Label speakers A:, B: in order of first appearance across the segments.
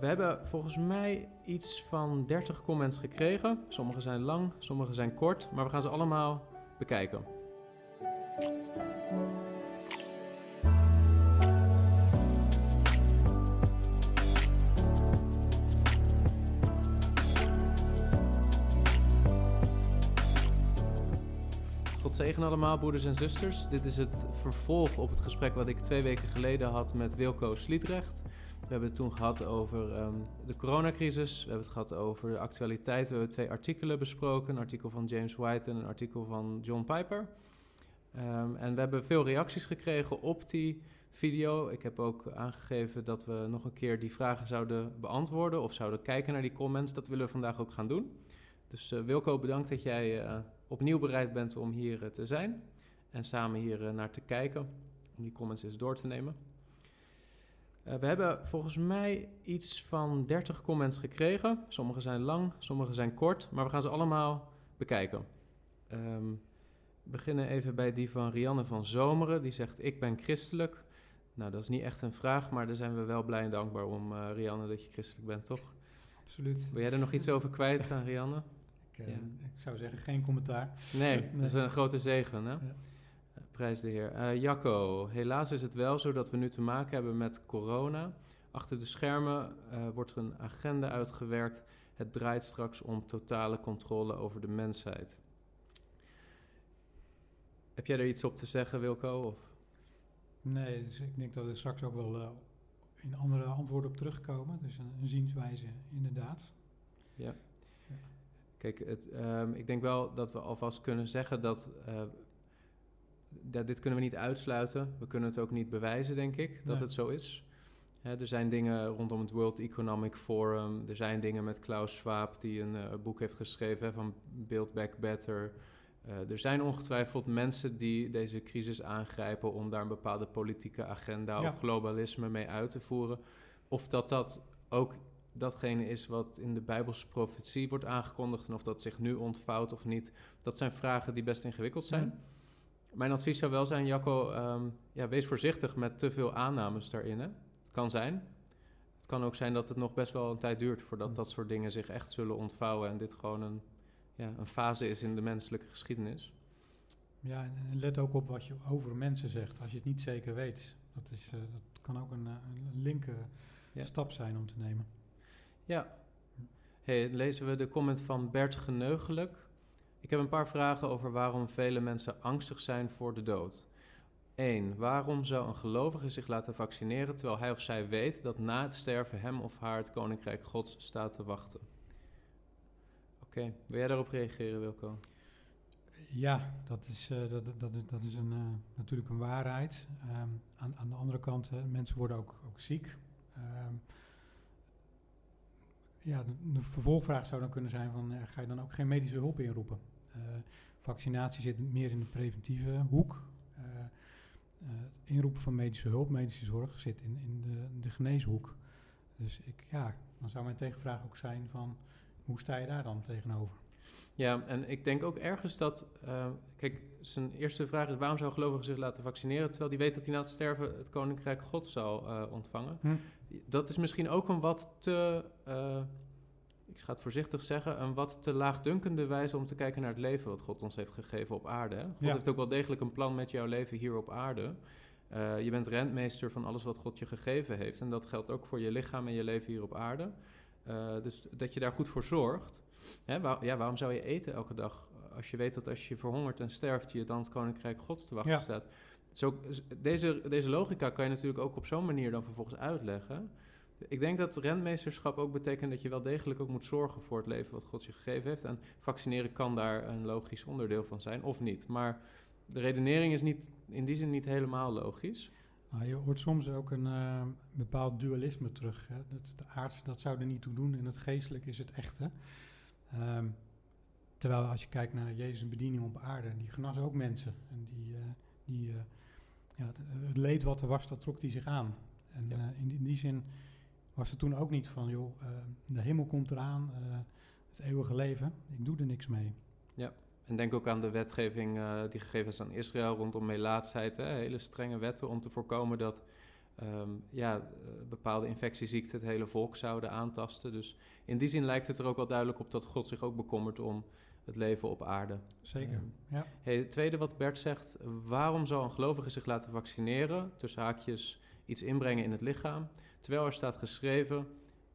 A: we hebben volgens mij iets van 30 comments gekregen. Sommige zijn lang, sommige zijn kort, maar we gaan ze allemaal bekijken. God zegen allemaal, broeders en zusters. Dit is het vervolg op het gesprek wat ik twee weken geleden had met Wilco Sliedrecht. We hebben het toen gehad over ehm, de coronacrisis. We hebben het gehad over de actualiteit. We hebben twee artikelen besproken. Een artikel van James White en een artikel van John Piper. Ehm, en we hebben veel reacties gekregen op die video. Ik heb ook aangegeven dat we nog een keer die vragen zouden beantwoorden of zouden kijken naar die comments. Dat willen we vandaag ook gaan doen. Dus uh, Wilco, bedankt dat jij uh, opnieuw bereid bent om hier uh, te zijn en samen hier naar te kijken, om die comments eens door te nemen. We hebben volgens mij iets van 30 comments gekregen. Sommige zijn lang, sommige zijn kort, maar we gaan ze allemaal bekijken. Um, we beginnen even bij die van Rianne van Zomeren. Die zegt: Ik ben christelijk. Nou, dat is niet echt een vraag, maar daar zijn we wel blij en dankbaar om, Rianne, dat je christelijk bent, toch?
B: Absoluut.
A: Wil jij er nog iets over kwijt aan Rianne?
B: Ik, uh, ja. ik, zou zeggen, geen commentaar.
A: Nee, nee. dat is een grote zegen, hè? Ja. Prijs de Heer. Uh, Jacco, helaas is het wel zo dat we nu te maken hebben met corona. Achter de schermen uh, wordt er een agenda uitgewerkt. Het draait straks om totale controle over de mensheid. Heb jij er iets op te zeggen, Wilco? Of?
B: Nee, dus ik denk dat we straks ook wel uh, in andere antwoorden op terugkomen. Dus een, een zienswijze, inderdaad.
A: Ja. ja. Kijk, het, um, ik denk wel dat we alvast kunnen zeggen dat, uh, dat. Dit kunnen we niet uitsluiten. We kunnen het ook niet bewijzen, denk ik, dat het zo is. Hè, er zijn dingen rondom het World Economic Forum. Er zijn dingen met Klaus Schwab, die een uh, boek heeft geschreven hè, van Build Back Better. Uh, er zijn ongetwijfeld mensen die deze crisis aangrijpen om daar een bepaalde politieke agenda
B: Ja.
A: of globalisme mee uit te voeren. Of dat dat ook datgene is wat in de Bijbelse profetie wordt aangekondigd en of dat zich nu ontvouwt of niet. Dat zijn vragen die best ingewikkeld zijn.
B: Ja.
A: Mijn advies zou wel zijn, Jacco, um, ja, wees voorzichtig met te veel aannames daarin. Hè? Het kan zijn. Het kan ook zijn dat het nog best wel een tijd duurt voordat dat soort dingen zich echt zullen ontvouwen en dit gewoon een, ja, een fase is in de menselijke geschiedenis.
B: Ja, en let ook op wat je over mensen zegt, als je het niet zeker weet. Dat, is, uh, dat kan ook een, een linker ja. stap zijn om te nemen.
A: Ja. Hey, lezen we de comment van Bert Geneugelijk. Ik heb een paar vragen over waarom vele mensen angstig zijn voor de dood. 1. Waarom zou een gelovige zich laten vaccineren terwijl hij of zij weet dat na het sterven hem of haar het koninkrijk Gods staat te wachten? Oké, wil jij daarop reageren, Wilco?
B: Ja, dat is, uh, dat, dat, is, een, uh, natuurlijk een waarheid. Um, aan, aan, de andere kant, hè, mensen worden ook, ook ziek. Um, ja, de, vervolgvraag zou dan kunnen zijn van, uh, ga je dan ook geen medische hulp inroepen? Uh, vaccinatie zit meer in de preventieve hoek. Uh, inroepen van medische hulp, medische zorg zit in, in de, de geneeshoek. Dus ik, ja, dan zou mijn tegenvraag ook zijn van, hoe sta je daar dan tegenover?
A: Ja, en ik denk ook ergens dat, uh, kijk, zijn eerste vraag is waarom zou gelovigen zich laten vaccineren, terwijl die weet dat hij na het sterven het koninkrijk God zal uh, ontvangen.
B: Hm.
A: Dat is misschien ook een wat te, uh, ik ga het voorzichtig zeggen, een wat te laagdunkende wijze om te kijken naar het leven wat God ons heeft gegeven op aarde. Hè? God
B: Ja.
A: heeft ook wel degelijk een plan met jouw leven hier op aarde. Uh, je bent rentmeester van alles wat God je gegeven heeft. En dat geldt ook voor je lichaam en je leven hier op aarde. Uh, dus dat je daar goed voor zorgt. Hè, waar, ja, waarom zou je eten elke dag als je weet dat als je verhongert en sterft, je dan het koninkrijk Gods te wachten
B: Ja.
A: staat? Zo, deze, deze logica kan je natuurlijk ook op zo'n manier dan vervolgens uitleggen. Ik denk dat rentmeesterschap ook betekent dat je wel degelijk ook moet zorgen voor het leven wat God je gegeven heeft. En vaccineren kan daar een logisch onderdeel van zijn, of niet. Maar de redenering is niet, in die zin niet helemaal logisch.
B: Nou, je hoort soms ook een uh, bepaald dualisme terug. Hè? Dat de aardse, dat zou er niet toe doen en het geestelijk is het echte. Um, terwijl als je kijkt naar Jezus' bediening op aarde, die genas ook mensen. En die, uh, die uh, ja, het, het, leed wat er was, dat trok hij zich aan. En ja. uh, in, in, die zin was er toen ook niet van, joh, de hemel komt eraan, het eeuwige leven, ik doe er niks mee.
A: Ja, en denk ook aan de wetgeving die gegeven is aan Israël rondom melaatsheid. Hè? Hele strenge wetten om te voorkomen dat ehm, ja, eh, bepaalde infectieziekten het hele volk zouden aantasten. Dus in die zin lijkt het er ook wel duidelijk op dat God zich ook bekommert om het leven op aarde.
B: Zeker,
A: Ehm,
B: ja.
A: Hey, het tweede wat Bert zegt, waarom zou een gelovige zich laten vaccineren, tussen haakjes iets inbrengen in het lichaam, terwijl er staat geschreven,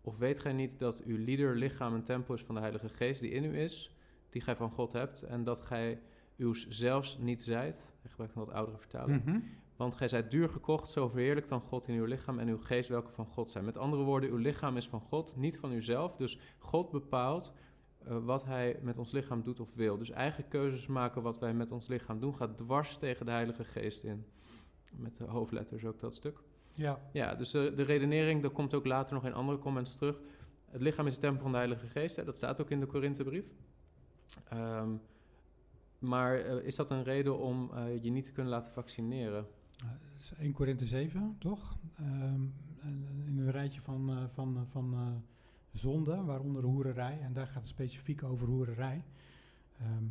A: of weet gij niet dat uw lieder lichaam een tempel is van de Heilige Geest die in u is, die gij van God hebt, en dat gij uws zelfs niet zijt, hij gebruikt een wat oudere vertaling,
B: Mhm.
A: Want gij zijt duur gekocht, zo verheerlijk dan God in uw lichaam en uw geest welke van God zijn. Met andere woorden, uw lichaam is van God, niet van uzelf, dus God bepaalt eh, wat hij met ons lichaam doet of wil. Dus eigen keuzes maken wat wij met ons lichaam doen, gaat dwars tegen de Heilige Geest in. Met de hoofdletters ook dat stuk.
B: Ja,
A: Ja, dus de, de redenering, dat komt ook later nog in andere comments terug. Het lichaam is het tempel van de Heilige Geest, hè, dat staat ook in de Korinthebrief. Ehm, maar eh, is dat een reden om eh, je niet te kunnen laten vaccineren?
B: Het is 1 Korinthe 7, toch? Ehm, in een rijtje van, eh, van, eh, van eh, zonden, waaronder hoererij. En daar gaat het specifiek over hoererij. Ehm,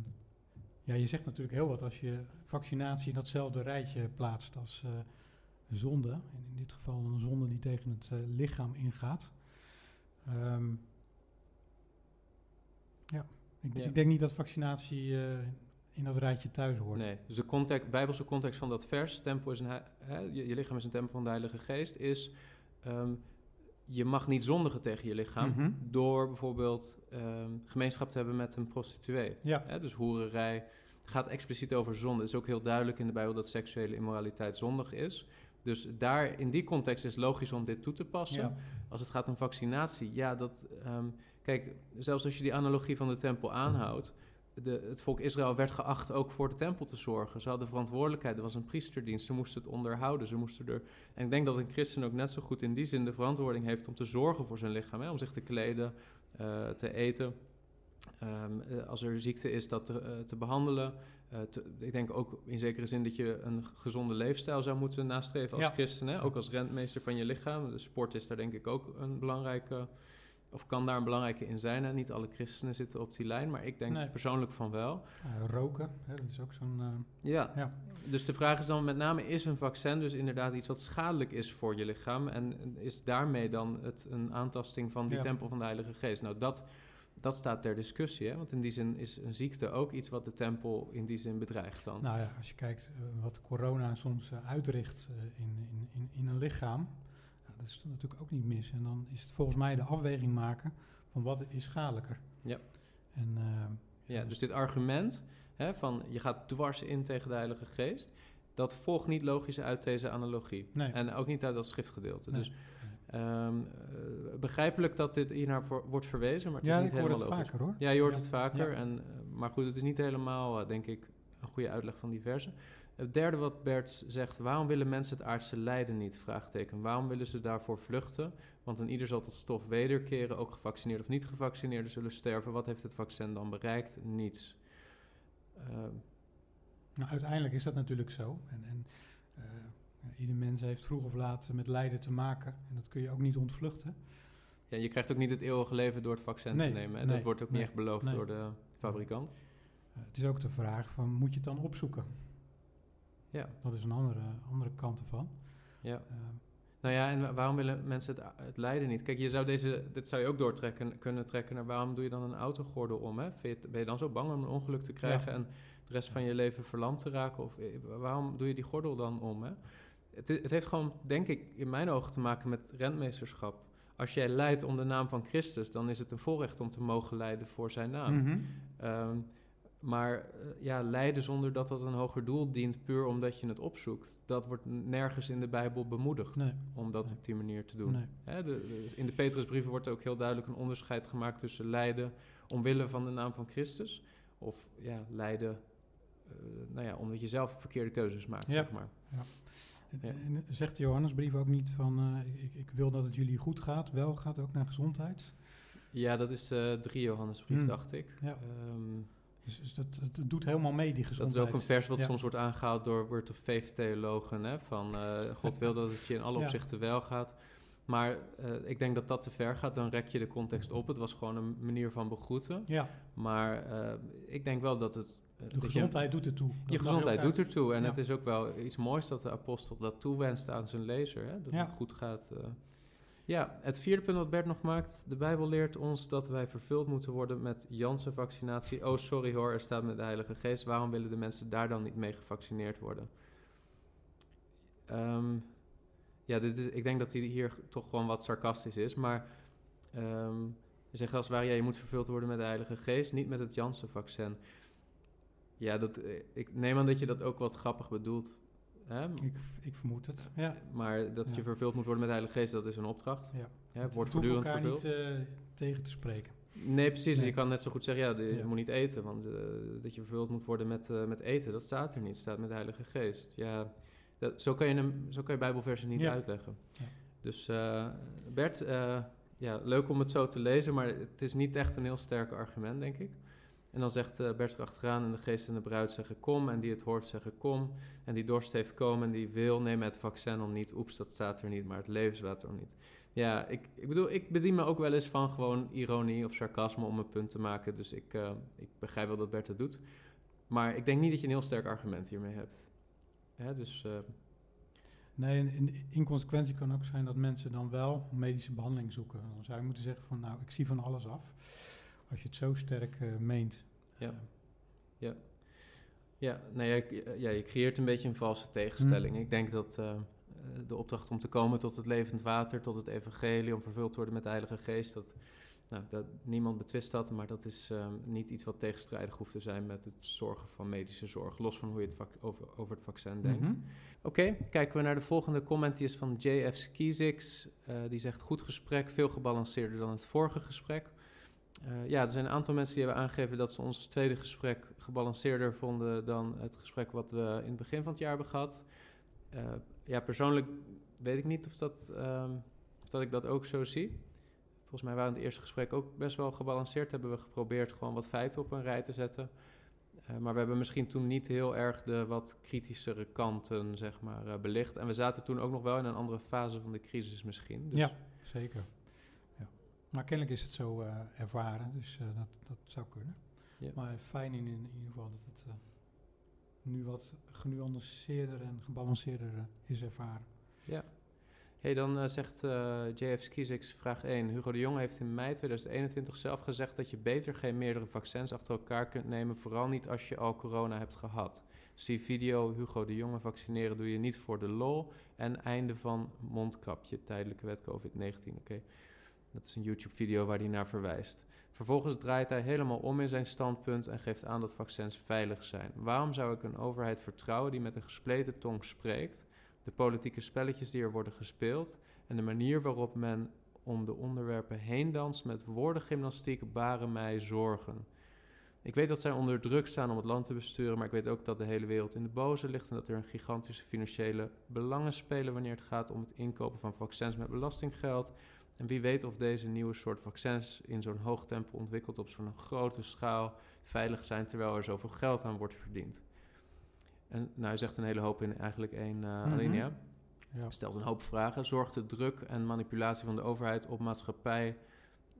B: ja, je zegt natuurlijk heel wat als je vaccinatie in datzelfde rijtje plaatst als eh, zonde. En in dit geval een zonde die tegen het lichaam ingaat. Ehm, ja, ik,
A: Ja.
B: ik denk niet dat vaccinatie in dat rijtje thuis hoort.
A: Nee, dus de context, bijbelse context van dat vers, tempel is een, hè, je, je lichaam is een tempel van de Heilige Geest, is ehm, je mag niet zondigen tegen je lichaam
B: Mhm.
A: door bijvoorbeeld ehm, gemeenschap te hebben met een prostituee.
B: Ja,
A: Hè, dus hoererij gaat expliciet over zonde. Het is ook heel duidelijk in de Bijbel dat seksuele immoraliteit zondig is. Dus daar in die context is het logisch om dit toe te passen.
B: ja.
A: Als het gaat om vaccinatie, ja, dat. ehm, kijk, zelfs als je die analogie van de tempel aanhoudt. De, het volk Israël werd geacht ook voor de tempel te zorgen. Ze hadden verantwoordelijkheid. Er was een priesterdienst. Ze moesten het onderhouden. Ze moesten er. En ik denk dat een christen ook net zo goed in die zin de verantwoording heeft om te zorgen voor zijn lichaam. Hè? Om zich te kleden, eh, te eten. Ehm, eh, als er ziekte is, dat te, eh, te behandelen. Eh, te- ik denk ook in zekere zin dat je een gezonde leefstijl zou moeten nastreven als
B: Ja.
A: christen. Hè? Ook als rentmeester van je lichaam. De sport is daar denk ik ook een belangrijke, of kan daar een belangrijke in zijn. Niet alle christenen zitten op die lijn, maar ik denk
B: Nee.
A: persoonlijk van wel.
B: Eh, roken, hè, dat is ook zo'n... eh,
A: Ja.
B: Ja.
A: dus de vraag is dan met name, is een vaccin dus inderdaad iets wat schadelijk is voor je lichaam? En is daarmee dan het een aantasting van die
B: Ja.
A: tempel van de Heilige Geest? Nou, dat, dat staat ter discussie, hè? want in die zin is een ziekte ook iets wat de tempel in die zin bedreigt dan.
B: Nou ja, als je kijkt eh, wat corona soms uitricht in, in, in, in een lichaam, dat is natuurlijk ook niet mis. En dan is het volgens mij de afweging maken van wat is schadelijker.
A: Ja.
B: En eh,
A: Ja, dus dit argument hè, van je gaat dwars in tegen de Heilige Geest, dat volgt niet logisch uit deze analogie.
B: nee,
A: En ook niet uit dat schriftgedeelte.
B: Nee.
A: Dus ehm, eh, begrijpelijk dat dit hiernaar voor, wordt verwezen, maar het
B: ja,
A: is niet helemaal
B: het
A: logisch.
B: vaker hoor.
A: Ja, je hoort
B: Ja.
A: het vaker.
B: Ja.
A: En, eh, maar goed, het is niet helemaal, denk ik, een goede uitleg van die verse. Het derde wat Bert zegt, waarom willen mensen het aardse lijden niet? Vraagteken. Waarom willen ze daarvoor vluchten? Want een ieder zal tot stof wederkeren, ook gevaccineerd of niet gevaccineerden zullen sterven. Wat heeft het vaccin dan bereikt? Niets. Ehm,
B: Nou, uiteindelijk is dat natuurlijk zo. En, en eh, ieder mens heeft vroeg of laat met lijden te maken. En dat kun je ook niet ontvluchten.
A: ja, je krijgt ook niet het eeuwige leven door het vaccin
B: Nee,
A: te nemen. En
B: nee,
A: dat wordt ook
B: nee,
A: niet echt beloofd door de fabrikant.
B: Eh, het is ook de vraag van, moet je het dan opzoeken?
A: Ja,
B: Dat is een andere, andere kant ervan.
A: ja.
B: Eh,
A: Nou ja, en wa- waarom willen mensen het, het lijden niet? Kijk, je zou deze, dit zou je ook doortrekken kunnen trekken naar waarom doe je dan een autogordel om? Hè? Je ben je dan zo bang om een ongeluk te krijgen en de rest van je leven verlamd te raken? Of eh, waarom doe je die gordel dan om? Hè? Het, het heeft gewoon, denk ik, in mijn ogen te maken met rentmeesterschap. Als jij lijdt om de naam van Christus, dan is het een voorrecht om te mogen lijden voor zijn naam. Ehm, maar eh, ja, lijden zonder dat dat een hoger doel dient, puur omdat je het opzoekt, dat wordt nergens in de Bijbel bemoedigd
B: Nee.
A: om dat
B: Nee.
A: op die manier te doen.
B: Nee.
A: Hè, de, de- in de Petrusbrieven wordt ook heel duidelijk een onderscheid gemaakt tussen lijden omwille van de naam van Christus, of ja, lijden eh, nou ja, omdat je zelf verkeerde keuzes maakt,
B: Ja.
A: zeg maar. Ja.
B: en zegt de Johannesbrief ook niet van, eh, ik, ik wil dat het jullie goed gaat, wel gaat ook naar gezondheid?
A: Ja, dat is de 3 Johannesbrief,
B: Hmm.
A: dacht ik.
B: Ja.
A: Ehm,
B: Dus, dus dat, dat doet helemaal mee, die
A: Dat
B: gezondheid.
A: is ook een vers wat
B: Ja.
A: soms wordt aangehaald door Word of Faith theologen. Hè? Van eh, God wil dat het je in alle
B: Ja.
A: opzichten wel gaat. Maar eh, ik denk dat dat te ver gaat. Dan rek je de context op. Het was gewoon een manier van begroeten.
B: Ja,
A: Maar eh, ik denk wel dat het dat
B: De gezondheid doet ertoe. Dat
A: Je gezondheid doet ertoe. En
B: Ja.
A: het is ook wel iets moois dat de apostel dat toewenst aan zijn lezer. Hè? Dat het goed gaat. Ja, het vierde punt wat Bert nog maakt. De Bijbel leert ons dat wij vervuld moeten worden met Janssen-vaccinatie. Oh, sorry hoor, er staat met de Heilige Geest. Waarom willen de mensen daar dan niet mee gevaccineerd worden? Ehm, ja, dit is, ik denk dat hij hier toch gewoon wat sarcastisch is. Maar je zegt als het ware, je moet vervuld worden met de Heilige Geest, niet met het Janssen-vaccin. Ja, dat, eh, ik neem aan dat je dat ook wat grappig bedoelt. Hè?
B: Ik, ik vermoed het. Ja.
A: Maar dat
B: Ja.
A: je vervuld moet worden met de Heilige Geest, dat is een opdracht.
B: Ja.
A: Hè,
B: Het
A: wordt voortdurend
B: elkaar
A: vervuld.
B: niet eh, tegen te spreken.
A: Nee, precies.
B: Nee.
A: Je kan net zo goed zeggen, ja, je
B: Ja.
A: moet niet eten. Want eh, dat je vervuld moet worden met, eh, met eten, dat staat er niet. Het staat met de Heilige Geest. Ja, dat, zo, kan je hem, zo kan je Bijbelversen niet
B: Ja.
A: uitleggen.
B: Ja.
A: Dus Bert, ja, leuk om het zo te lezen, maar het is niet echt een heel sterk argument, denk ik. En dan zegt eh, Bert erachteraan, en de geest en de bruid zeggen kom, en die het hoort zeggen kom, en die dorst heeft komen, en die wil, neem het vaccin om niet. Oeps, dat staat er niet, maar het levenswater om niet. Ja, ik, ik bedoel, ik bedien me ook wel eens van gewoon ironie of sarcasme om een punt te maken. Dus ik, eh, ik begrijp wel dat Bert het doet. Maar ik denk niet dat je een heel sterk argument hiermee hebt. Hè, dus eh,
B: Nee, in, in consequentie kan ook zijn dat mensen dan wel medische behandeling zoeken. Dan zou je moeten zeggen van nou, ik zie van alles af. Als je het zo sterk eh, meent.
A: Ja.
B: Eh,
A: ja, nee, ja, ja, je creëert een beetje een valse tegenstelling.
B: Hmm.
A: Ik denk dat eh, de opdracht om te komen tot het levend water, tot het evangelie, om vervuld te worden met de Heilige Geest, dat, nou, dat niemand betwist dat, maar dat is eh, niet iets wat tegenstrijdig hoeft te zijn met het zorgen van medische zorg, los van hoe je het over, over het vaccin denkt.
B: mhm.
A: Oké, kijken we naar de volgende comment. Die is van JF Skizix. Die zegt goed gesprek, veel gebalanceerder dan het vorige gesprek. Eh, ja, er zijn een aantal mensen die hebben aangegeven dat ze ons tweede gesprek gebalanceerder vonden dan het gesprek wat we in het begin van het jaar hebben gehad. Eh, ja, persoonlijk weet ik niet of, dat, ehm, of dat ik dat ook zo zie. Volgens mij waren het eerste gesprek ook best wel gebalanceerd. Hebben we geprobeerd gewoon wat feiten op een rij te zetten. Eh, maar we hebben misschien toen niet heel erg de wat kritischere kanten, zeg maar, belicht. En we zaten toen ook nog wel in een andere fase van de crisis misschien. Dus
B: Ja, zeker. Maar kennelijk is het zo eh, ervaren, dus eh, dat, dat zou kunnen.
A: Ja.
B: Maar fijn in, in ieder geval dat het eh, nu wat genuanceerder en gebalanceerder is ervaren.
A: Ja. Hey, dan zegt eh, JF Skizix vraag 1. Hugo de Jong heeft in mei 2021 zelf gezegd dat je beter geen meerdere vaccins achter elkaar kunt nemen, vooral niet als je al corona hebt gehad. Zie video Hugo de Jonge vaccineren doe je niet voor de lol en einde van mondkapje, tijdelijke wet COVID-19. Oké, dat is een YouTube-video waar hij naar verwijst. Vervolgens draait hij helemaal om in zijn standpunt en geeft aan dat vaccins veilig zijn. Waarom zou ik een overheid vertrouwen die met een gespleten tong spreekt? de politieke spelletjes die er worden gespeeld en de manier waarop men om de onderwerpen heen danst met woordengymnastiek baren mij zorgen. Ik weet dat zij onder druk staan om het land te besturen, maar ik weet ook dat de hele wereld in de boze ligt en dat er een gigantische financiële belangen spelen wanneer het gaat om het inkopen van vaccins met belastinggeld. En wie weet of deze nieuwe soort vaccins in zo'n hoog tempo ontwikkeld op zo'n grote schaal veilig zijn terwijl er zoveel geld aan wordt verdiend. En nou, hij zegt een hele hoop in eigenlijk één eh
B: Mhm.
A: alinea.
B: Ja.
A: Stelt een hoop vragen. Zorgt de druk en manipulatie van de overheid op, maatschappij,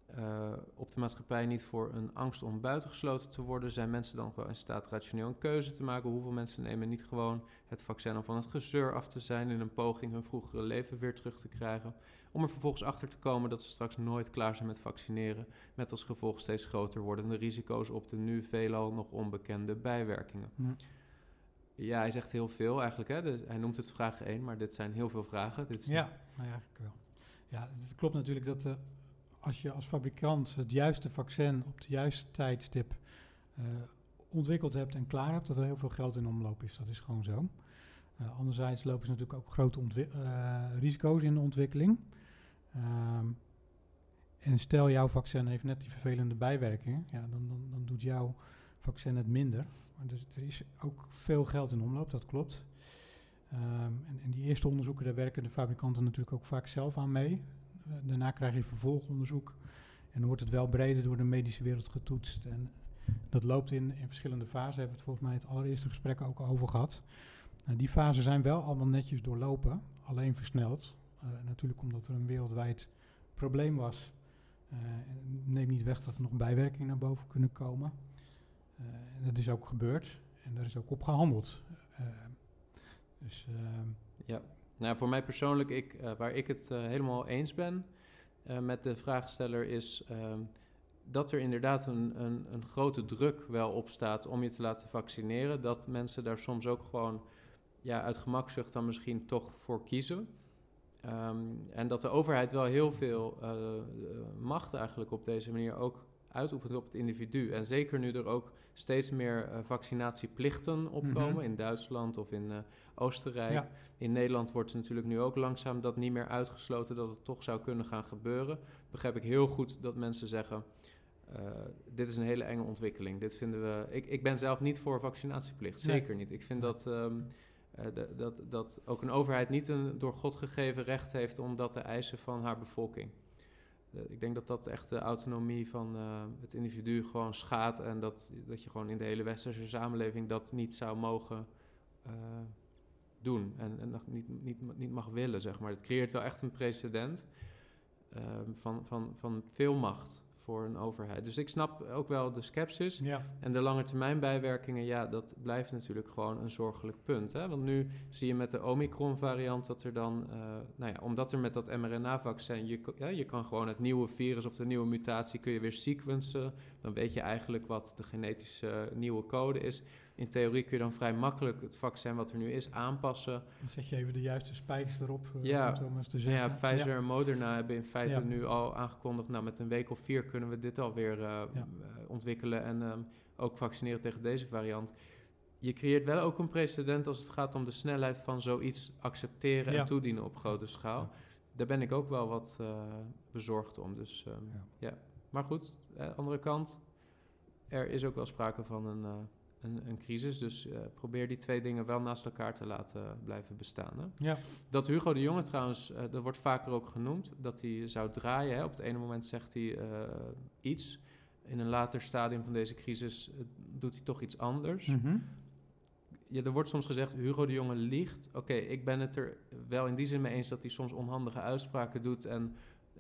A: eh, op de maatschappij niet voor een angst om buitengesloten te worden? Zijn mensen dan wel in staat rationeel een keuze te maken? Hoeveel mensen nemen niet gewoon het vaccin om van het gezeur af te zijn in een poging hun vroegere leven weer terug te krijgen? Om er vervolgens achter te komen dat ze straks nooit klaar zijn met vaccineren, met als gevolg steeds groter wordende risico's op de nu veelal nog onbekende bijwerkingen. Ja, hij zegt heel veel eigenlijk. Hè? Dus hij noemt het vraag 1, maar dit zijn heel veel vragen. Dit is
B: Ja, nou ja, eigenlijk wel. Ja, het klopt natuurlijk dat eh, als je als fabrikant het juiste vaccin op het juiste tijdstip eh, ontwikkeld hebt en klaar hebt, dat er heel veel geld in omloop is. Dat is gewoon zo. Eh, anderzijds lopen ze natuurlijk ook grote eh, risico's in de ontwikkeling. Ehm, en stel jouw vaccin heeft net die vervelende bijwerkingen, ja, dan, dan, dan doet jouw vaccin het minder. Dus er is ook veel geld in omloop, dat klopt. Ehm, en, en die eerste onderzoeken, daar werken de fabrikanten natuurlijk ook vaak zelf aan mee. Daarna krijg je vervolgonderzoek. En dan wordt het wel breder door de medische wereld getoetst. En dat loopt in, in verschillende fasen. Hebben we het volgens mij het allereerste gesprek ook over gehad. Nou, die fasen zijn wel allemaal netjes doorlopen, alleen versneld. Eh, natuurlijk omdat er een wereldwijd probleem was. Eh, neem niet weg dat er nog bijwerkingen naar boven kunnen komen. Eh, en dat is ook gebeurd en daar is ook op gehandeld. dus, ehm,
A: ja, nou, voor mij persoonlijk, ik, waar ik het helemaal eens ben met de vraagsteller, is ehm, dat er inderdaad een, een, een, grote druk wel op staat om je te laten vaccineren. Dat mensen daar soms ook gewoon ja, uit gemakzucht dan misschien toch voor kiezen. Ehm, en dat de overheid wel heel veel macht eigenlijk op deze manier ook uitoefent op het individu. En zeker nu er ook steeds meer uh, vaccinatieplichten opkomen mhm. in Duitsland of in Oostenrijk. In Nederland wordt natuurlijk nu ook langzaam dat niet meer uitgesloten dat het toch zou kunnen gaan gebeuren. Begrijp ik heel goed dat mensen zeggen. dit is een hele enge ontwikkeling. Dit vinden we. Ik, ik ben zelf niet voor vaccinatieplicht. Zeker niet. Ik vind dat. Ehm, dat, dat ook een overheid niet een door God gegeven recht heeft om dat te eisen van haar bevolking. Uh, ik denk dat dat echt de autonomie van uh, het individu gewoon schaadt en dat, dat je gewoon in de hele westerse samenleving dat niet zou mogen doen en, en niet, niet, niet mag willen, zeg maar. Het creëert wel echt een precedent van, van, van veel macht voor een overheid. Dus ik snap ook wel de sceptisch. Ja. En de lange termijn bijwerkingen, ja, dat blijft natuurlijk gewoon een zorgelijk punt. Hè? Want nu zie je met de Omicron-variant dat er dan, uh, nou ja, omdat er met dat mRNA-vaccin, je, ja, je kan gewoon het nieuwe virus of de nieuwe mutatie kun je weer sequencen. Dan weet je eigenlijk wat de genetische nieuwe code is in theorie kun je dan vrij makkelijk het vaccin wat er nu is aanpassen.
B: Dan zet je even de juiste spijkers erop.
A: Uh, ja, om te zeggen. ja, Pfizer en Moderna hebben in feite nu al aangekondigd... nou, met een week of vier kunnen we dit alweer uh, ontwikkelen... en um, ook vaccineren tegen deze variant. Je creëert wel ook een precedent als het gaat om de snelheid van zoiets accepteren en toedienen op grote schaal. Daar ben ik ook wel wat uh, bezorgd om. Dus um, ja. Maar goed, andere kant, er is ook wel sprake van een een, een crisis. Dus uh, probeer die twee dingen wel naast elkaar te laten blijven bestaan. Hè? Ja. Dat Hugo de Jonge trouwens, uh, dat wordt vaker ook genoemd, dat hij zou draaien. Hè? Op het ene moment zegt hij uh, iets. In een later stadium van deze crisis doet hij toch iets anders. Mm ja, er wordt soms gezegd, Hugo de Jonge liegt. Oké, ik ben het er wel in die zin mee eens dat hij soms onhandige uitspraken doet en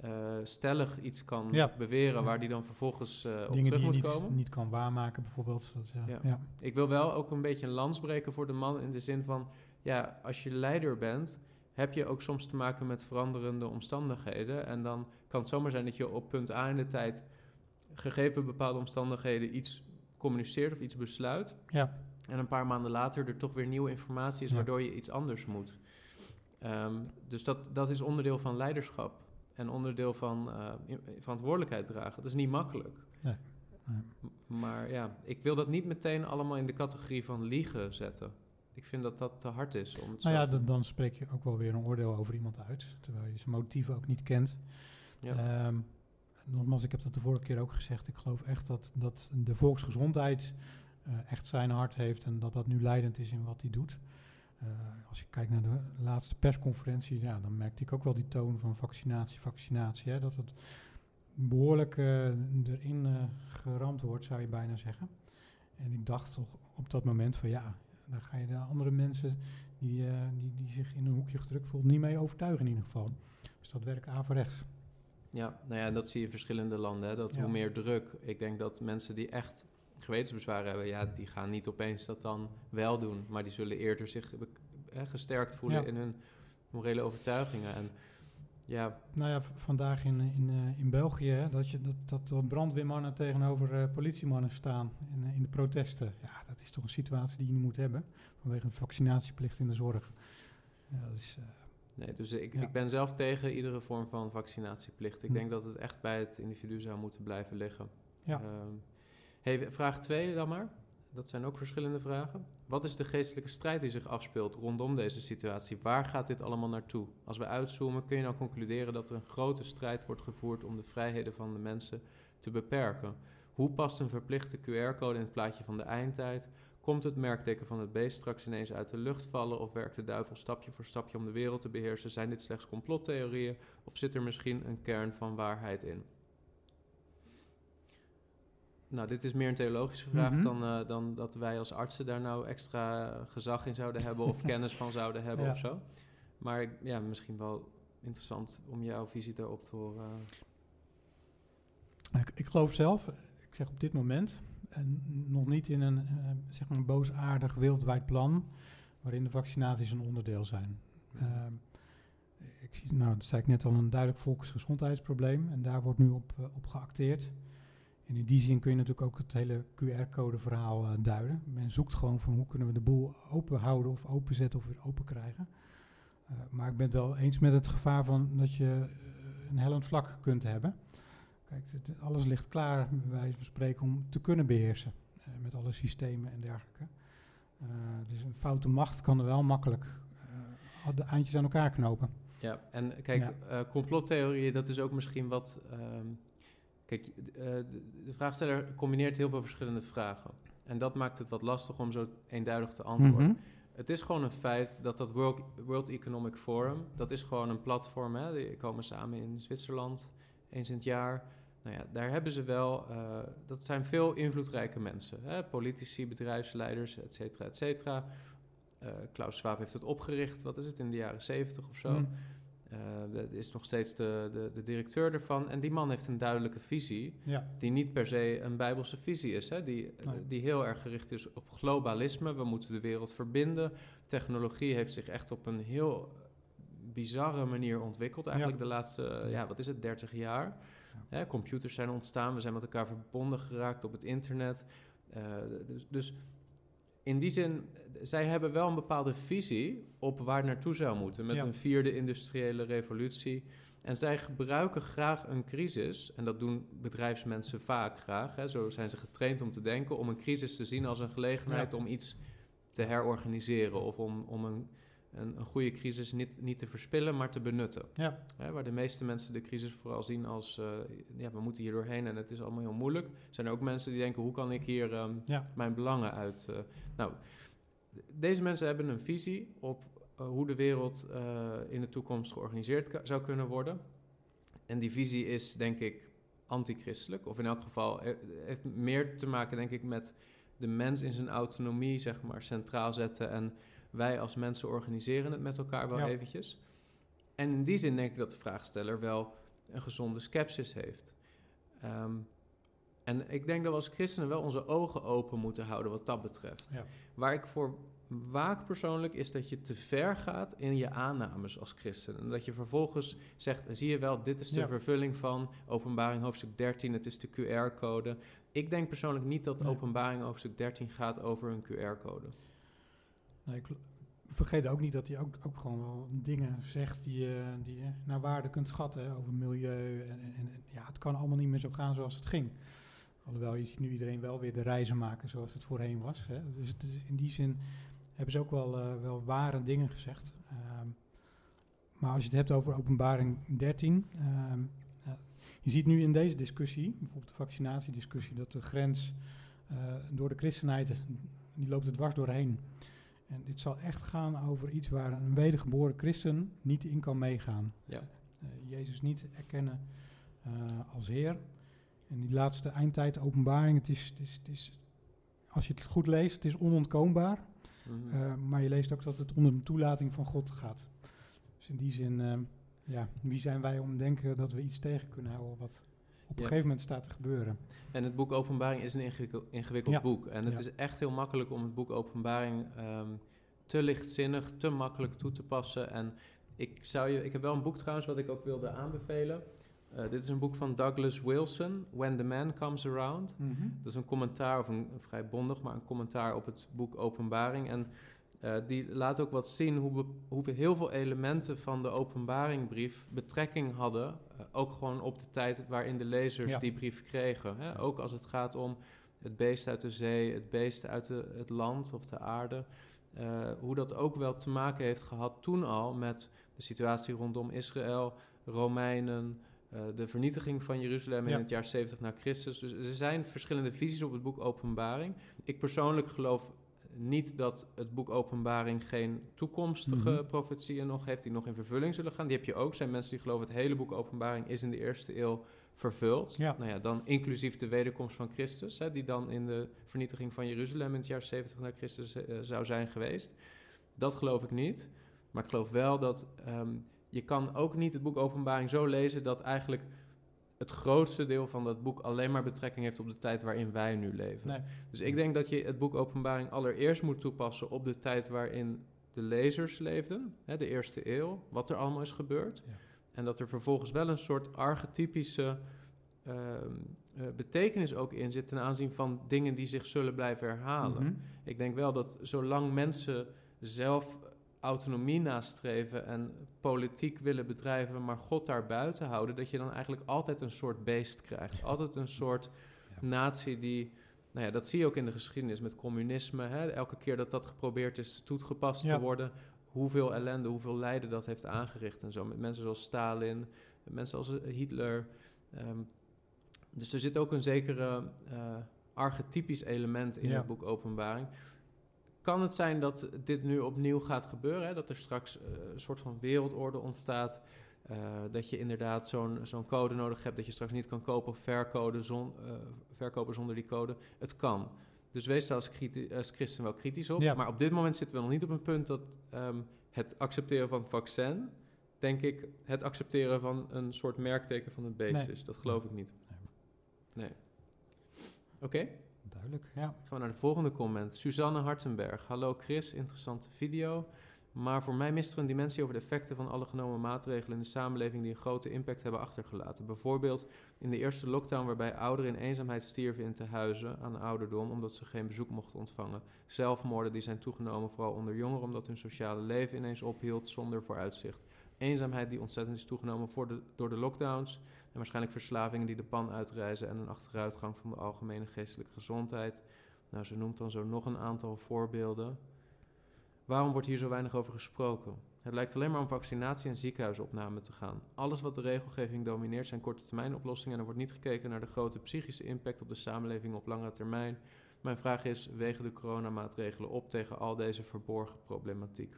A: uh, stellig iets kan beweren waar die dan vervolgens uh, op terug moet
B: die
A: komen.
B: Niet, niet kan waarmaken bijvoorbeeld. Dat, ja.
A: ja. Ik wil wel ook een beetje een lans breken voor de man in de zin van, ja, als je leider bent, heb je ook soms te maken met veranderende omstandigheden. En dan kan het zomaar zijn dat je op punt A in de tijd, gegeven bepaalde omstandigheden, iets communiceert of iets besluit. Ja. En een paar maanden later er toch weer nieuwe informatie is, waardoor je iets anders moet. Um, dus dat, dat is onderdeel van leiderschap en onderdeel van uh, verantwoordelijkheid dragen. Dat is niet makkelijk. Nee. Maar ja, ik wil dat niet meteen allemaal in de categorie van liegen zetten. Ik vind dat dat te hard is. Om het
B: nou ja, dan, dan spreek je ook wel weer een oordeel over iemand uit, terwijl je zijn motieven ook niet kent. Ja. Um, nogmaals, ik heb dat de vorige keer ook gezegd. Ik geloof echt dat, dat de volksgezondheid uh, echt zijn hart heeft en dat dat nu leidend is in wat hij doet. Uh, als je kijkt naar de laatste persconferentie, ja, dan merkte ik ook wel die toon van vaccinatie, vaccinatie. Hè, dat het behoorlijk uh, erin uh, geramd wordt, zou je bijna zeggen. En ik dacht toch op dat moment van ja, dan ga je de andere mensen die, die, die zich in een hoekje gedrukt voelt niet mee overtuigen in ieder geval. Dus dat werkt averechts.
A: Ja, nou ja, dat zie je in verschillende landen. Hè, dat hoe meer druk. Ik denk dat mensen die echt gewetensbezwaren hebben, ja, die gaan niet opeens dat dan wel doen. Maar die zullen eerder zich eh, gesterkt voelen in hun morele overtuigingen. En, ja.
B: Nou ja, vandaag in, in, uh, in België, hè, dat, je, dat, dat brandweermannen tegenover uh, politiemannen staan in, in de protesten. Ja, dat is toch een situatie die je niet moet hebben vanwege een vaccinatieplicht in de zorg. Ja, dat is,
A: nee, dus ik, ik ben zelf tegen iedere vorm van vaccinatieplicht. Ik hm. denk dat het echt bij het individu zou moeten blijven liggen. Ja. Uh, Vraag 2 dan maar. Dat zijn ook verschillende vragen. Wat is de geestelijke strijd die zich afspeelt rondom deze situatie? Waar gaat dit allemaal naartoe? Als we uitzoomen, kun je nou concluderen dat er een grote strijd wordt gevoerd om de vrijheden van de mensen te beperken. Hoe past een verplichte QR-code in het plaatje van de eindtijd? Komt het merkteken van het beest straks ineens uit de lucht vallen? Of werkt de duivel stapje voor stapje om de wereld te beheersen? Zijn dit slechts complottheorieën? Of zit er misschien een kern van waarheid in? Nou, dit is meer een theologische vraag mhm. dan, uh, dan dat wij als artsen daar nou extra gezag in zouden hebben of kennis van zouden hebben of zo. Maar ja, misschien wel interessant om jouw visie daarop te horen.
B: Ik, ik geloof zelf, ik zeg op dit moment, en nog niet in een uh, zeg maar boosaardig wereldwijd plan waarin de vaccinaties een onderdeel zijn. Uh, ik zie, nou, dat zei ik net al, een duidelijk volksgezondheidsprobleem en daar wordt nu op, op geacteerd. En in die zin kun je natuurlijk ook het hele QR-code verhaal duiden. Men zoekt gewoon van hoe kunnen we de boel open houden of openzetten of weer open krijgen. maar ik ben het wel eens met het gevaar van dat je een hellend vlak kunt hebben. Kijk, alles ligt klaar, bij wijze van spreken, om te kunnen beheersen. Uh, met alle systemen en dergelijke. Dus een foute macht kan er wel makkelijk de eindjes aan elkaar knopen.
A: Ja, en kijk, ja. complottheorieën, dat is ook misschien wat... Um, kijk, de, de, vraagsteller combineert heel veel verschillende vragen. En dat maakt het wat lastig om zo eenduidig te antwoorden. Mm -hmm. Het is gewoon een feit dat dat World, World Economic Forum, dat is gewoon een platform, hè, die komen samen in Zwitserland eens in het jaar. Nou ja, daar hebben ze wel, uh, dat zijn veel invloedrijke mensen. Hè? Politici, bedrijfsleiders, et cetera, et cetera. Uh, Klaus Schwab heeft het opgericht, wat is het, in de jaren zeventig of zo. Mm. Uh, dat is nog steeds de, de, de, directeur ervan. En die man heeft een duidelijke visie,
B: ja.
A: die niet per se een bijbelse visie is. Hè? Die,
B: Nee.
A: die heel erg gericht is op globalisme. We moeten de wereld verbinden. Technologie heeft zich echt op een heel bizarre manier ontwikkeld. Eigenlijk de laatste, ja, wat is het, 30 jaar. Hè, computers zijn ontstaan, we zijn met elkaar verbonden geraakt op het internet. Uh, dus, dus, in die zin, zij hebben wel een bepaalde visie op waar het naartoe zou moeten met
B: Ja.
A: een vierde industriële revolutie. En zij gebruiken graag een crisis, en dat doen bedrijfsmensen vaak graag. Hè, zo zijn ze getraind om te denken, om een crisis te zien als een gelegenheid
B: Ja.
A: om iets te herorganiseren of om, om een, een, een goede crisis niet, niet te verspillen, maar te benutten.
B: Ja,
A: Hè, waar de meeste mensen de crisis vooral zien als, eh, ja, we moeten hier doorheen en het is allemaal heel moeilijk. Zijn er ook mensen die denken, hoe kan ik hier ehm,
B: ja.
A: mijn belangen uit... eh, nou, deze mensen hebben een visie op eh, hoe de wereld in de toekomst georganiseerd zou kunnen worden. En die visie is, denk ik, antichristelijk. Of in elk geval heeft meer te maken, denk ik, met de mens in zijn autonomie, zeg maar, centraal zetten. En wij als mensen organiseren het met elkaar wel
B: Ja.
A: eventjes. En in die zin denk ik dat de vraagsteller wel een gezonde scepsis heeft. Ehm, en ik denk dat we als christenen wel onze ogen open moeten houden wat dat betreft.
B: Ja.
A: Waar ik voor waak persoonlijk is dat je te ver gaat in je aannames als christen. En dat je vervolgens zegt, zie je wel, dit is de
B: Ja.
A: vervulling van openbaring hoofdstuk 13, het is de QR-code. Ik denk persoonlijk niet dat
B: Nee.
A: openbaring hoofdstuk 13 gaat over een QR-code.
B: Ik vergeet ook niet dat hij ook, ook gewoon wel dingen zegt die, je- die je naar waarde kunt schatten over milieu. En, en, ja, het kan allemaal niet meer zo gaan zoals het ging. Alhoewel je ziet nu iedereen wel weer de reizen maken zoals het voorheen was. Hè. Dus, in die zin hebben ze ook wel, eh, wel ware dingen gezegd. Ehm, maar als je het hebt over openbaring 13. ehm, je ziet nu in deze discussie, bijvoorbeeld de vaccinatiediscussie, dat de grens eh, door de christenheid, die loopt er dwars doorheen. En dit zal echt gaan over iets waar een wedergeboren christen niet in kan meegaan.
A: Ja.
B: Eh, Jezus niet erkennen eh, als Heer. En die laatste eindtijd openbaring, het is, het, is, het is, als je het goed leest, het is onontkoombaar.
A: Mhm.
B: Eh, maar je leest ook dat het onder de toelating van God gaat. Dus in die zin, ja, wie zijn wij om te denken dat we iets tegen kunnen houden wat op een gegeven moment staat te gebeuren.
A: En het boek Openbaring is een ingewikkel- ingewikkeld boek. En het is echt heel makkelijk om het boek Openbaring ehm, te lichtzinnig, te makkelijk toe te passen. En ik, zou je, ik heb wel een boek trouwens wat ik ook wilde aanbevelen. Eh, dit is een boek van Douglas Wilson, When the Man Comes Around. Dat is een commentaar, of een, een vrij bondig, maar een commentaar op het boek Openbaring. En eh, die laat ook wat zien hoe, hoe heel veel elementen van de openbaringbrief betrekking hadden. eh, ook gewoon op de tijd waarin de lezers
B: Ja.
A: die brief kregen. Hè? Ook als het gaat om het beest uit de zee, het beest uit de, het land of de aarde. eh, hoe dat ook wel te maken heeft gehad toen al met de situatie rondom Israël, Romeinen, de vernietiging van Jeruzalem in
B: Ja.
A: het jaar 70 na Christus. Dus er zijn verschillende visies op het boek Openbaring. Ik persoonlijk geloof niet dat het boek Openbaring geen toekomstige
B: Mhm.
A: profetieën nog heeft die nog in vervulling zullen gaan. Die heb je ook. Er zijn mensen die geloven het hele boek Openbaring is in de eerste eeuw vervuld.
B: Ja.
A: Nou ja, dan inclusief de wederkomst van Christus, hè, die dan in de vernietiging van Jeruzalem in het jaar 70 na Christus eh, zou zijn geweest. Dat geloof ik niet. Maar ik geloof wel dat ehm, je kan ook niet het boek Openbaring zo lezen dat eigenlijk het grootste deel van dat boek alleen maar betrekking heeft op de tijd waarin wij nu leven.
B: Nee.
A: Dus ik denk dat je het boek Openbaring allereerst moet toepassen op de tijd waarin de lezers leefden, hè, de eerste eeuw, wat er allemaal is gebeurd.
B: Ja.
A: En dat er vervolgens wel een soort archetypische ehm, eh, betekenis ook in zit ten aanzien van dingen die zich zullen blijven herhalen.
B: Mhm.
A: Ik denk wel dat zolang mensen zelf autonomie nastreven en politiek willen bedrijven, maar God daar buiten houden, dat je dan eigenlijk altijd een soort beest krijgt. Altijd een soort natie die. Nou ja, dat zie je ook in de geschiedenis met communisme. Hè? Elke keer dat dat geprobeerd is toegepast
B: Ja.
A: te worden, hoeveel ellende, hoeveel lijden dat heeft aangericht en zo. Met mensen zoals Stalin, met mensen als eh, Hitler. Ehm, dus er zit ook een zekere eh, archetypisch element in
B: Ja.
A: het boek Openbaring. Kan het zijn dat dit nu opnieuw gaat gebeuren? Hè? Dat er straks eh, een soort van wereldorde ontstaat? eh, dat je inderdaad zo'n zo'n code nodig hebt... dat je straks niet kan kopen of verkopen, zon, eh, verkopen zonder die code. Het kan. Dus wees daar als, als christen wel kritisch op.
B: Ja.
A: Maar op dit moment zitten we nog niet op een punt... dat ehm, het accepteren van het vaccin... denk ik het accepteren van een soort merkteken van een beest
B: Nee.
A: is. Dat geloof ik niet.
B: Nee.
A: Nee. Oké.
B: Duidelijk, ja.
A: Gaan we naar de volgende comment. Suzanne Hartenberg. Hallo Chris, interessante video. Maar voor mij mist er een dimensie over de effecten van alle genomen maatregelen in de samenleving die een grote impact hebben achtergelaten. Bijvoorbeeld in de eerste lockdown waarbij ouderen in eenzaamheid stierven in tehuizen aan ouderdom omdat ze geen bezoek mochten ontvangen. Zelfmoorden die zijn toegenomen vooral onder jongeren omdat hun sociale leven ineens ophield zonder vooruitzicht. Eenzaamheid die ontzettend is toegenomen voor door de lockdowns en waarschijnlijk verslavingen die de pan uitreizen en een achteruitgang van de algemene geestelijke gezondheid. Nou, ze noemt dan zo nog een aantal voorbeelden. Waarom wordt hier zo weinig over gesproken? Het lijkt alleen maar om vaccinatie en ziekenhuisopname te gaan. Alles wat de regelgeving domineert zijn korte termijn oplossingen en er wordt niet gekeken naar de grote psychische impact op de samenleving op langere termijn. Mijn vraag is, wegen de coronamaatregelen op tegen al deze verborgen problematiek?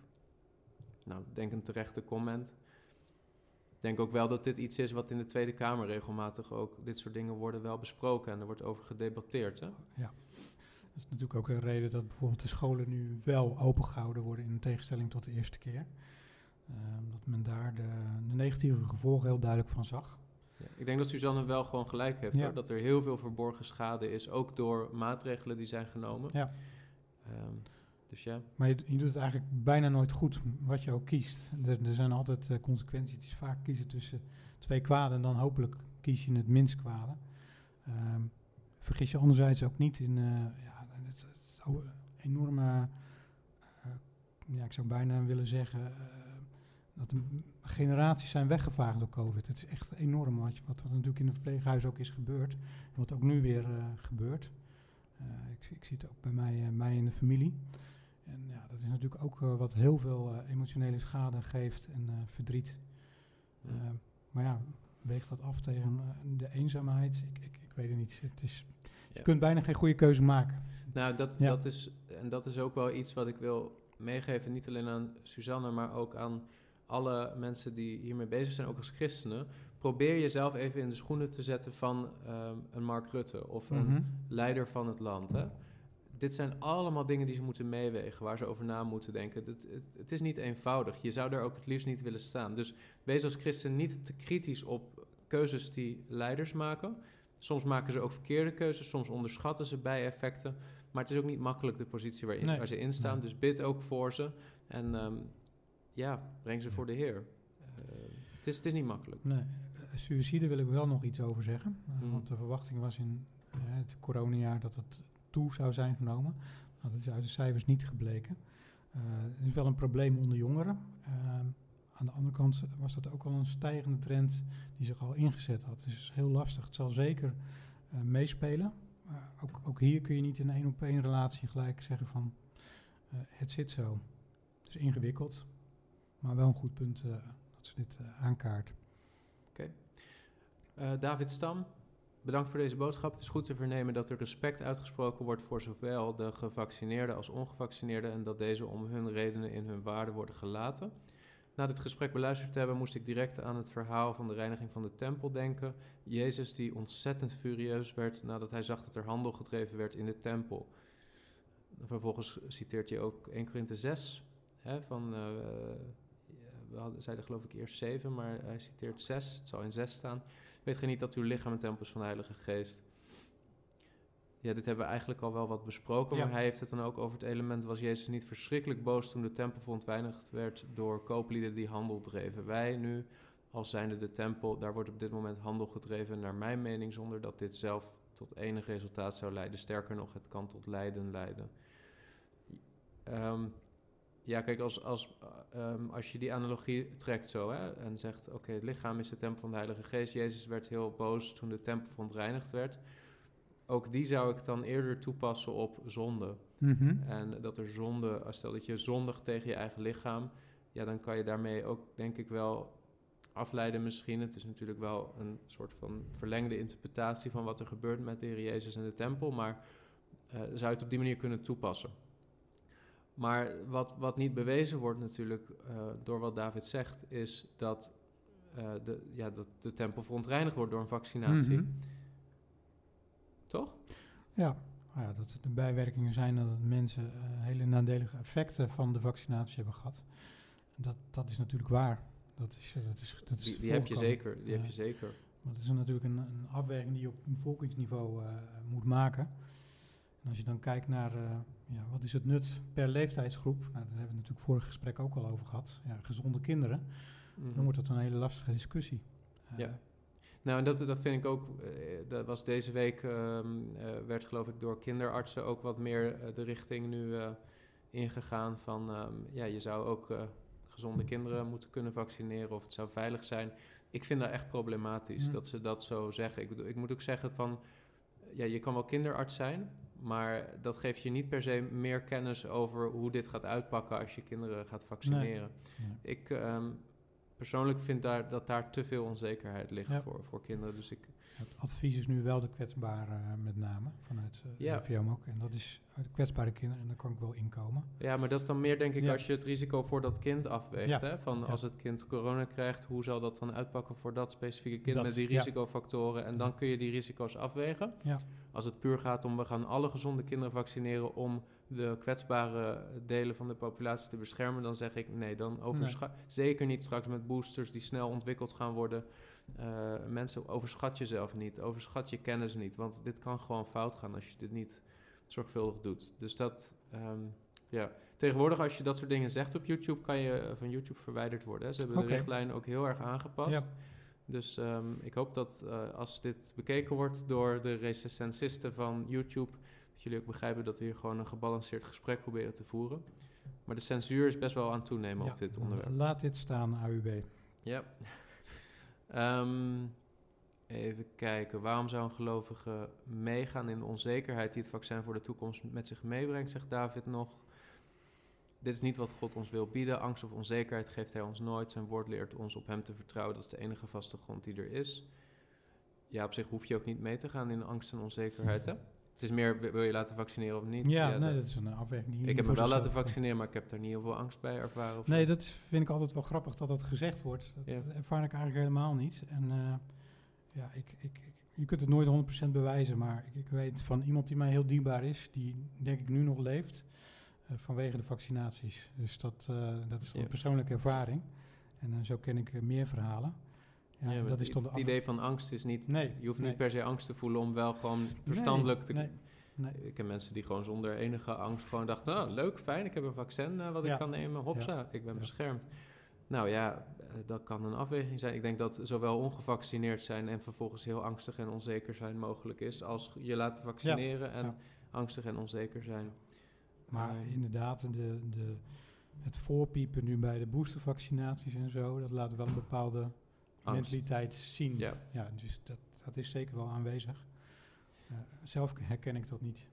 A: Nou, denk een terechte comment. Denk ook wel dat dit iets is wat in de Tweede Kamer regelmatig ook, dit soort dingen worden wel besproken en er wordt over gedebatteerd. Hè?
B: Dat is natuurlijk ook een reden dat bijvoorbeeld de scholen nu wel opengehouden worden in tegenstelling tot de eerste keer. Ehm, dat men daar de, de negatieve gevolgen heel duidelijk van zag.
A: Ja, ik denk dat Suzanne wel gewoon gelijk heeft,
B: Ja.
A: hoor, dat er heel veel verborgen schade is, ook door maatregelen die zijn genomen.
B: Ja.
A: Ehm, dus ja,
B: Maar je, doet het eigenlijk bijna nooit goed, wat je ook kiest. Er, er zijn altijd eh, consequenties. Het is vaak kiezen tussen twee kwaden en dan hopelijk kies je het minst kwade. Ehm, vergis je anderzijds ook niet in eh, ja, het, het enorme, eh, ja, ik zou bijna willen zeggen, dat generaties zijn weggevaagd door COVID. Het is echt enorm wat, wat, natuurlijk in het verpleeghuis ook is gebeurd. Wat ook nu weer gebeurt. Ik, ik zie het ook bij mij, mij in de familie. Dat is natuurlijk ook eh, wat heel veel eh, emotionele schade geeft en eh, verdriet.
A: Ja.
B: Maar ja, weegt dat af tegen de eenzaamheid? Ik, ik, ik weet het niet. Het is,
A: Ja.
B: Je kunt bijna geen goede keuze maken.
A: nou dat,
B: Ja.
A: dat, is, en dat is ook wel iets wat ik wil meegeven, niet alleen aan Suzanne, maar ook aan alle mensen die hiermee bezig zijn, ook als christenen. Probeer jezelf even in de schoenen te zetten van ehm, een Mark Rutte of een
B: Mhm.
A: leider van het land. Hè? Dit zijn allemaal dingen die ze moeten meewegen, waar ze over na moeten denken. Het, het, het is niet eenvoudig. Je zou daar ook het liefst niet willen staan. Dus wees als christen niet te kritisch op keuzes die leiders maken. Soms maken ze ook verkeerde keuzes, soms onderschatten ze bijeffecten. Maar het is ook niet makkelijk de positie waarin,
B: Nee.
A: waar ze in staan.
B: Nee.
A: Dus bid ook voor ze en ehm, ja, breng ze voor de Heer. Eh, het, is, het is niet makkelijk.
B: Nee, eh, suïcide wil ik wel nog iets over zeggen. Eh,
A: Mhm.
B: Want de verwachting was in het coronajaar dat het toe zou zijn genomen. Nou, dat is uit de cijfers niet gebleken. Eh er is wel een probleem onder jongeren. Ehm, aan de andere kant was dat ook al een stijgende trend die zich al ingezet had. Dus het is heel lastig. Het zal zeker eh, meespelen. Eh, ook, ook hier kun je niet in een op één relatie gelijk zeggen van eh, het zit zo. Het is ingewikkeld, maar wel een goed punt eh, dat ze dit eh, aankaart.
A: Eh, David Stam, bedankt voor deze boodschap. Het is goed te vernemen dat er respect uitgesproken wordt voor zowel de gevaccineerden als ongevaccineerden en dat deze om hun redenen in hun waarde worden gelaten. Na dit gesprek beluisterd te hebben, moest ik direct aan het verhaal van de reiniging van de tempel denken. Jezus die ontzettend furieus werd nadat hij zag dat er handel gedreven werd in de tempel. Vervolgens citeert hij ook 1 Korinthe 6, hè, van, eh, we hadden, zeiden geloof ik eerst 7, maar hij citeert 6, het zal in 6 staan. Weet gij niet dat uw lichaam een tempel is van de Heilige Geest? Ja, dit hebben we eigenlijk al wel wat besproken,
B: Ja.
A: maar hij heeft het dan ook over het element... was Jezus niet verschrikkelijk boos toen de tempel verontreinigd werd... door kooplieden die handel dreven. Wij nu, als zijnde de tempel, daar wordt op dit moment handel gedreven... naar mijn mening zonder dat dit zelf tot enig resultaat zou leiden. Sterker nog, het kan tot lijden leiden. Ehm, ja, kijk, als, als, eh, ehm, als je die analogie trekt zo hè, en zegt: Oké, het lichaam is de tempel van de Heilige Geest. Jezus werd heel boos toen de tempel verontreinigd werd. Ook die zou ik dan eerder toepassen op zonde.
B: Mhm.
A: En dat er zonde, als stel dat je zondigt tegen je eigen lichaam, ja, dan kan je daarmee ook, denk ik wel, afleiden misschien. Het is natuurlijk wel een soort van verlengde interpretatie van wat er gebeurt met de Heer Jezus in de tempel, maar eh, zou je het op die manier kunnen toepassen. Maar wat, wat niet bewezen wordt natuurlijk eh, door wat David zegt, is dat, eh, de, ja, dat de tempel verontreinigd wordt door een vaccinatie.
B: Mhm.
A: Toch?
B: Ja, nou ja, dat de bijwerkingen zijn dat mensen eh, hele nadelige effecten van de vaccinatie hebben gehad. Dat, dat is natuurlijk waar. Dat is, dat is, dat is
A: Die, die heb je zeker. Die heb je zeker.
B: Maar dat is natuurlijk een, een afweging die je op bevolkingsniveau moet maken. En als je dan kijkt naar ja, wat is het nut per leeftijdsgroep, nou, daar hebben we het natuurlijk vorig gesprek ook al over gehad. Ja, gezonde kinderen,
A: Mhm.
B: dan wordt dat een hele lastige discussie. Eh,
A: Ja. Nou, en dat, dat vind ik ook. eh, dat was deze week. ehm, eh, werd geloof ik door kinderartsen ook wat meer de richting nu ingegaan. Van ehm, ja, je zou ook gezonde kinderen moeten kunnen vaccineren. of het zou veilig zijn. Ik vind dat echt problematisch
B: Mm.
A: dat ze dat zo zeggen. Ik, bedoel, ik moet ook zeggen van. Ja, je kan wel kinderarts zijn. Maar dat geeft je niet per se meer kennis over hoe dit gaat uitpakken als je kinderen gaat vaccineren.
B: Nee.
A: Ik ehm, persoonlijk vind daar, dat daar te veel onzekerheid ligt
B: Ja.
A: voor, voor kinderen. Dus ik,
B: Het advies is nu wel de kwetsbare eh, met name, vanuit uh,
A: Ja.
B: Ook. En dat is uit de kwetsbare kinderen en daar kan ik wel inkomen.
A: ja, maar dat is dan meer denk ik
B: Ja.
A: als je het risico voor dat kind afweegt. Hè? Van als het kind corona krijgt, hoe zal dat dan uitpakken voor dat specifieke kind
B: Dat,
A: met die risicofactoren? En dan kun je die risico's afwegen.
B: Ja.
A: Als het puur gaat om we gaan alle gezonde kinderen vaccineren om de kwetsbare delen van de populatie te beschermen, dan zeg ik nee, dan overscha- zeker niet straks met boosters die snel ontwikkeld gaan worden. Eh, mensen, overschat jezelf niet, overschat je kennis niet, want dit kan gewoon fout gaan als je dit niet zorgvuldig doet. Dus dat, ehm, ja. Tegenwoordig als je dat soort dingen zegt op YouTube, kan je eh, van YouTube verwijderd worden. Hè. Ze hebben de richtlijn ook heel erg aangepast.
B: Ja.
A: Dus ehm, ik hoop dat eh, als dit bekeken wordt door de recensenten van YouTube, dat jullie ook begrijpen dat we hier gewoon een gebalanceerd gesprek proberen te voeren. Maar de censuur is best wel aan het toenemen
B: Ja,
A: op dit onderwerp.
B: Laat dit staan, AUB.
A: Ja. Ehm, even kijken. Waarom zou een gelovige meegaan in de onzekerheid die het vaccin voor de toekomst met zich meebrengt, zegt David nog. Dit is niet wat God ons wil bieden. Angst of onzekerheid geeft hij ons nooit. Zijn woord leert ons op hem te vertrouwen. Dat is de enige vaste grond die er is. Ja, op zich hoef je ook niet mee te gaan in angst en onzekerheid, hè? Het is meer, wil je laten vaccineren of niet?
B: Ja,
A: Ja,
B: nee,
A: dat-
B: dat is een afweging
A: ik heb me wel laten vaccineren, maar ik heb daar niet heel veel angst bij ervaren. of zo.
B: Nee, dat is, vind ik altijd wel grappig dat dat gezegd wordt. Dat
A: Ja.
B: ervaar ik eigenlijk helemaal niet. En eh, ja, ik, ik, ik- je kunt het nooit 100% bewijzen, maar ik, ik weet van iemand die mij heel dierbaar is, die denk ik nu nog leeft, vanwege de vaccinaties. Dus dat, eh, dat is
A: Ja.
B: een persoonlijke ervaring. En eh, zo ken ik eh, meer verhalen. Ja, dat
A: het,
B: is
A: het
B: af-
A: idee van angst is niet
B: Nee,
A: Je hoeft
B: nee.
A: niet per se angst te voelen om wel gewoon verstandelijk te...
B: nee, nee.
A: Ik ken mensen die gewoon zonder enige angst gewoon dachten... Oh, leuk, fijn, ik heb een vaccin eh, wat
B: Ja.
A: ik kan nemen. Hopsa, ik ben beschermd. Nou ja, eh, dat kan een afweging zijn. Ik denk dat zowel ongevaccineerd zijn... en vervolgens heel angstig en onzeker zijn mogelijk is... als je laten vaccineren en angstig en onzeker zijn.
B: Maar inderdaad, de, de, het voorpiepen nu bij de boostervaccinaties en zo, dat laat wel een bepaalde
A: Angst.
B: mentaliteit zien.
A: Ja.
B: Ja, dus dat, dat is zeker wel aanwezig. Eh, zelf herken ik dat niet.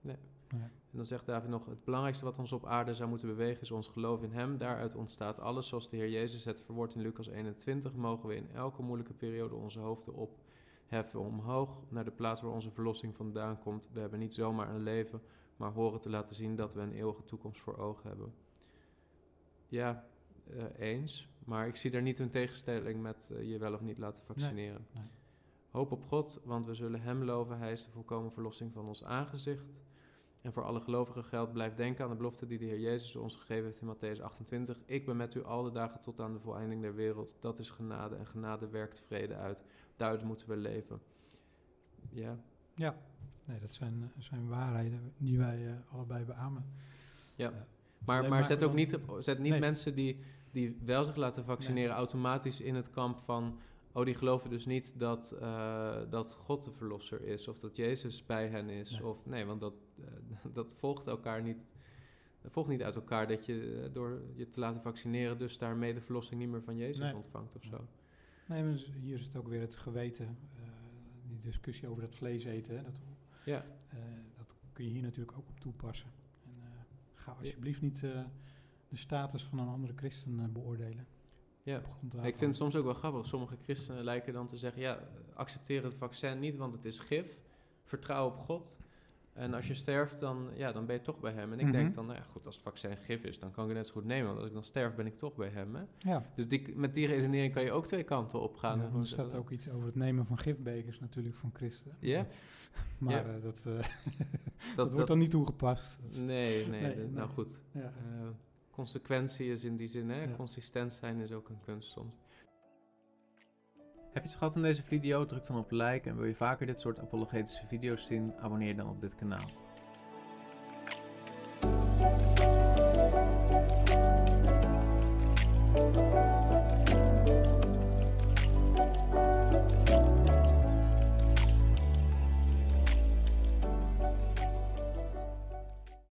A: Nee.
B: Nee.
A: En dan zegt David nog: Het belangrijkste wat ons op aarde zou moeten bewegen is ons geloof in Hem. Daaruit ontstaat alles zoals de Heer Jezus het verwoordt in Lucas 21. Mogen we in elke moeilijke periode onze hoofden opheffen omhoog naar de plaats waar onze verlossing vandaan komt. We hebben niet zomaar een leven, maar horen te laten zien dat we een eeuwige toekomst voor ogen hebben. Ja, eh, eens. Maar ik zie daar niet een tegenstelling met eh, je wel of niet laten vaccineren.
B: nee.
A: Hoop op God, want we zullen Hem loven. Hij is de volkomen verlossing van ons aangezicht. En voor alle gelovigen geldt, blijf denken aan de belofte die de Heer Jezus ons gegeven heeft in Matthäus 28. Ik ben met u al de dagen tot aan de voleinding der wereld. Dat is genade en genade werkt vrede uit. daaruit moeten we leven. Ja.
B: Ja, nee, dat zijn, zijn waarheden die wij uh, allebei beamen.
A: Ja, uh, maar, maar zet ook niet, zet niet nee. mensen die, die wel zich laten vaccineren nee. automatisch in het kamp van... oh, die geloven dus niet dat, uh, dat God de verlosser is... of dat Jezus bij hen is. Nee, of, nee want dat, dat volgt elkaar niet... Het volgt niet uit elkaar dat je door je te laten vaccineren... dus daarmee de verlossing niet meer van Jezus ontvangt of zo.
B: Nee, maar hier is het ook weer het geweten. die discussie over dat vlees eten, hè, dat
A: ja.
B: Uh, dat kun je hier natuurlijk ook op toepassen. En, uh, ga alsjeblieft niet uh, de status van een andere christen beoordelen.
A: Ja, ik vind het soms ook wel grappig. Sommige christenen lijken dan te zeggen: ja, accepteer het vaccin niet, want het is gif. Vertrouw op God. En als je sterft, dan, ja, dan ben je toch bij hem. En ik mm -hmm. denk dan, nou ja, goed, als het vaccin gif is, dan kan ik het net zo goed nemen. Want als ik dan sterf, ben ik toch bij hem. Hè?
B: Ja.
A: Dus die, met die redenering kan je ook twee kanten op gaan.
B: Ja, er staat ook iets over het nemen van gifbekers natuurlijk van christenen.
A: Ja?
B: Maar
A: ja.
B: uh, dat, uh, dat, dat, wordt dan niet toegepast.
A: Dat nee, nee, nee, de, nee, Nou goed. Ja. Uh, consequentie is in die zin, hè? Consistent zijn is ook een kunst soms. Heb je iets gehad in deze video? Druk dan op like en wil je vaker dit soort apologetische video's zien? Abonneer dan op dit kanaal.